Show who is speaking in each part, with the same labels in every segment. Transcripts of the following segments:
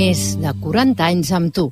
Speaker 1: més de 40 anys amb tu.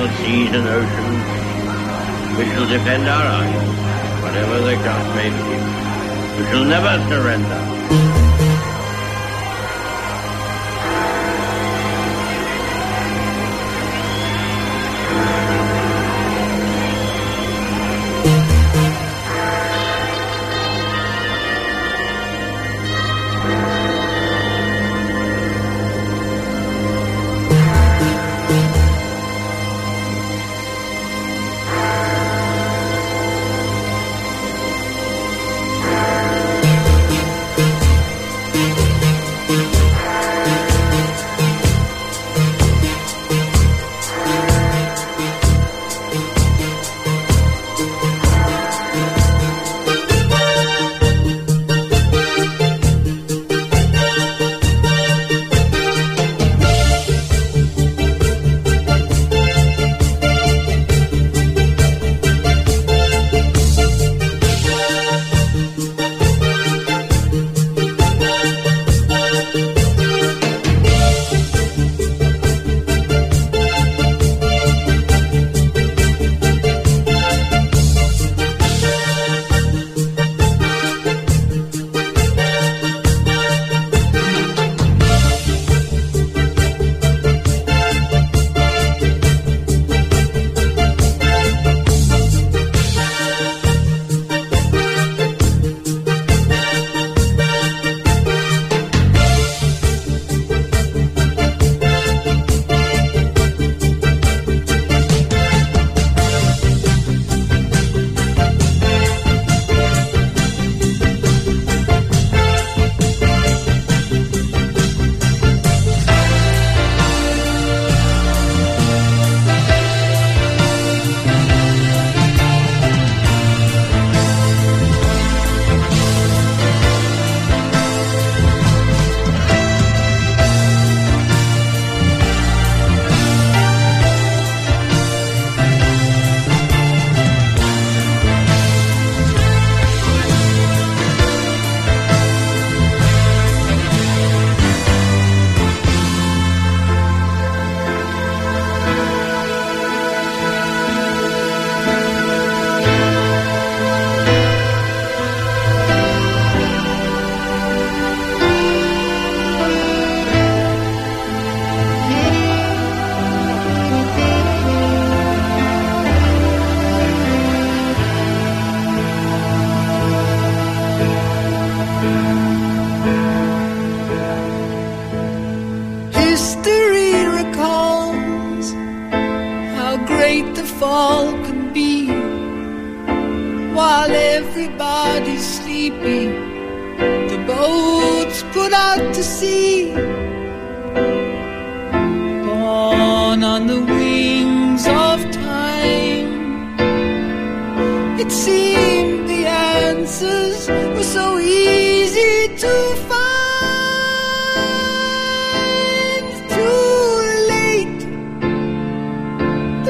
Speaker 2: the seas and oceans. We shall defend our island, whatever the cost may be. We shall never surrender.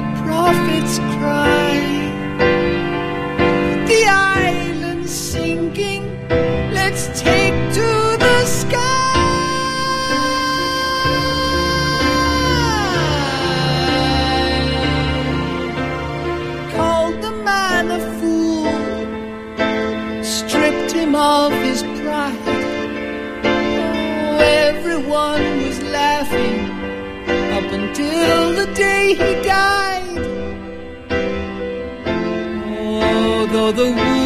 Speaker 3: the prophets cry. The island sinking, let's take
Speaker 4: to the sky. Called the man a fool, stripped him of his pride. Oh, everyone was laughing up until the day he died. the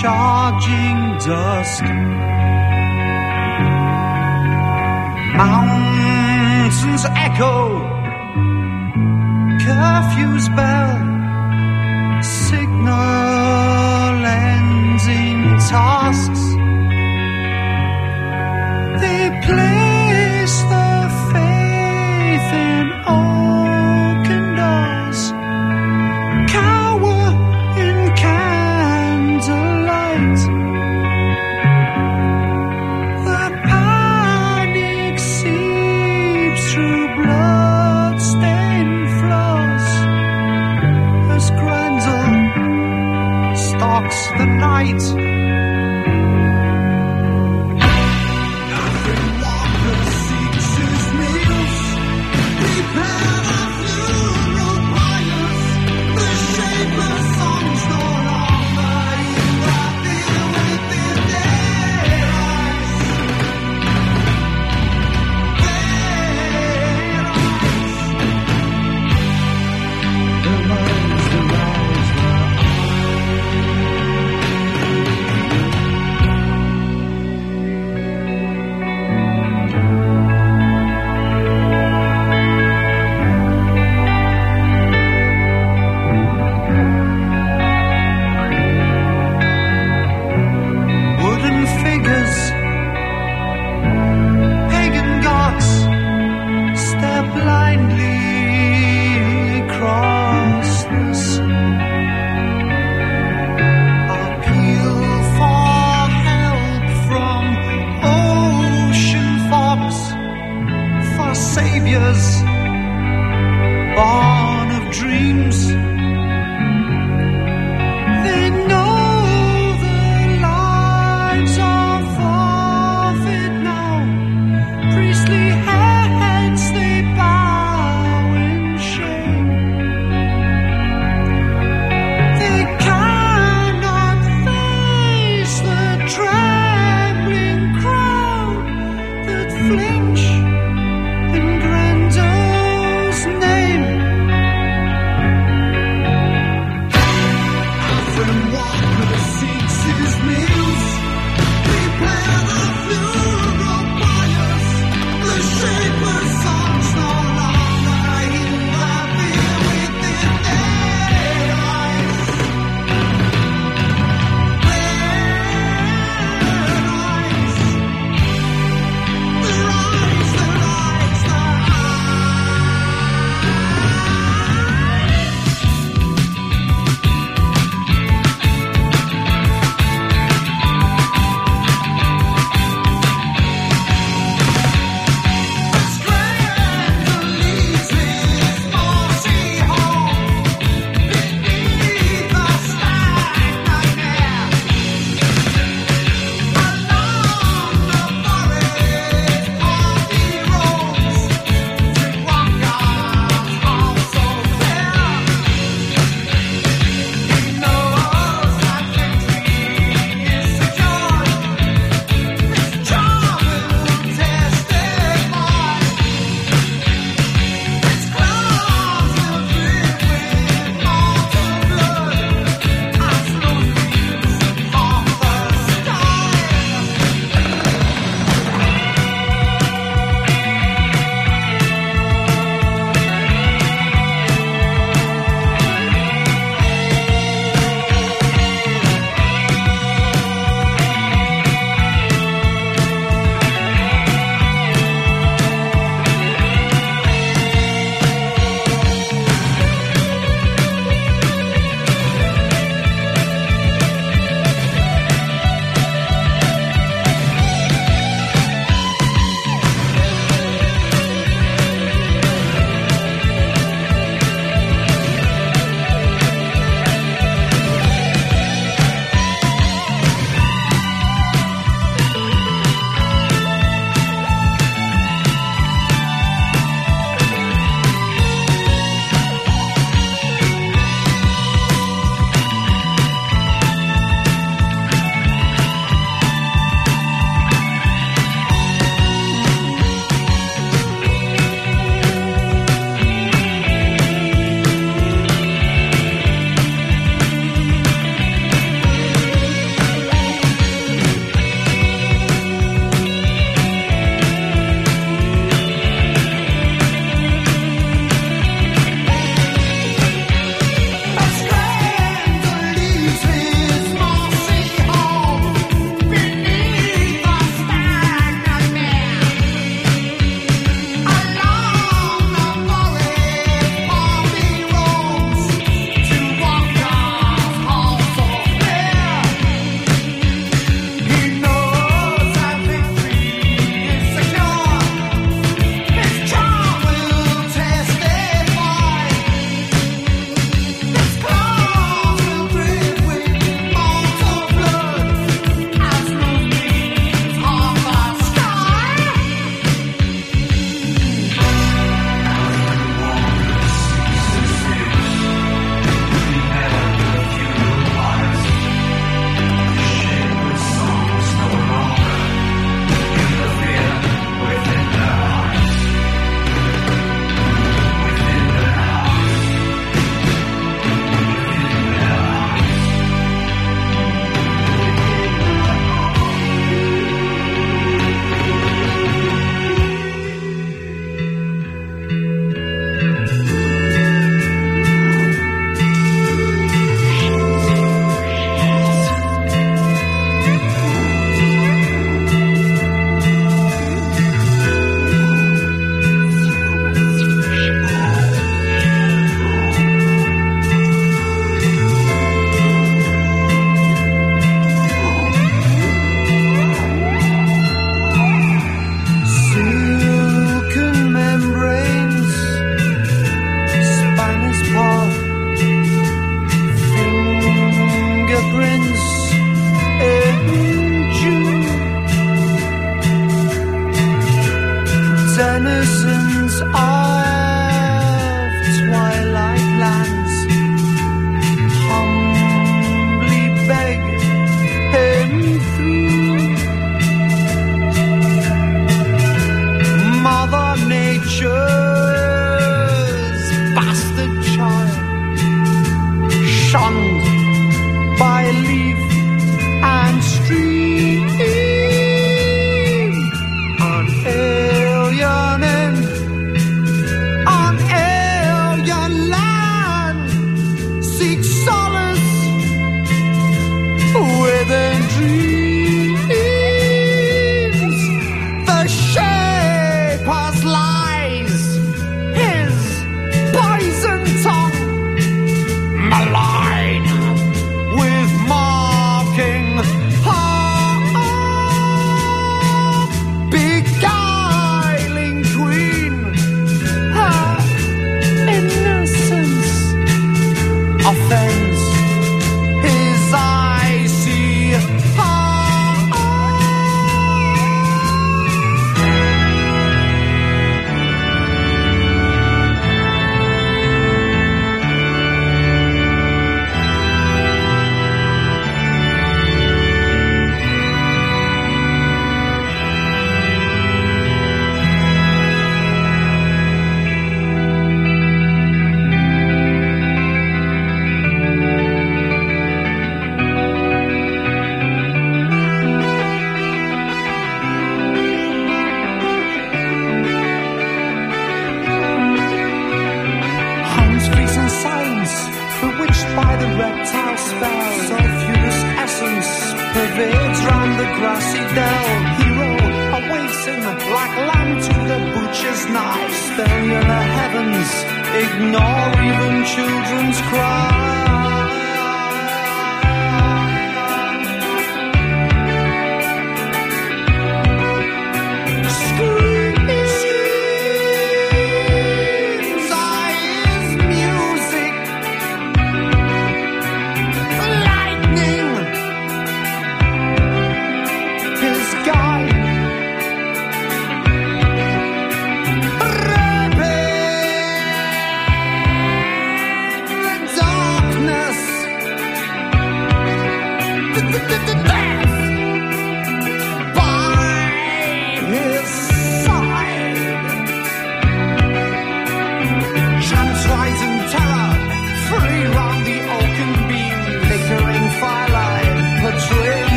Speaker 4: charging dust, Mountains echo, curfew's bell, signal ends in tasks. They
Speaker 5: play.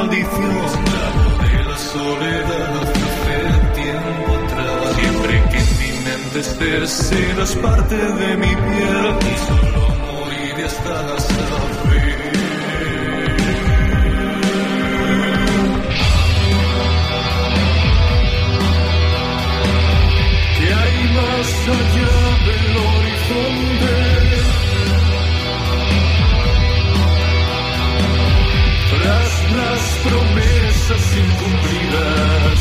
Speaker 5: maldición de la soledad hace tiempo atrás. Siempre que en mi mente estés, serás parte de mi piel y solo moriré hasta la saber. ¿Qué hay más allá del horizonte. promesas incumplidas.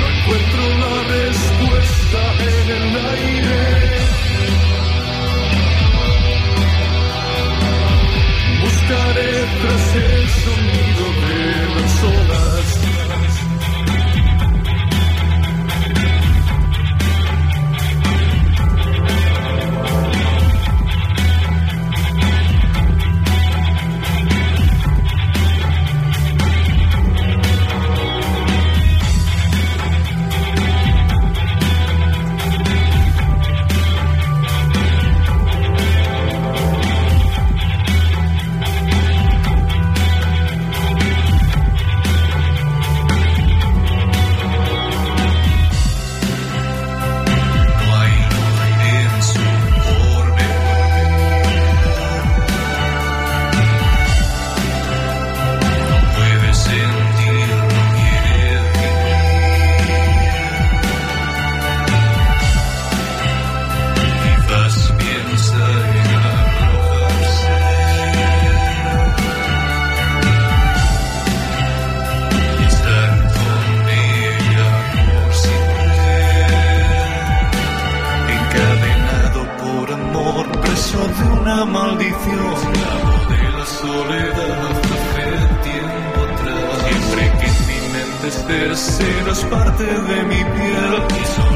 Speaker 5: No encuentro la respuesta en el aire. Buscaré tras el sonido. serás parte de mi piel.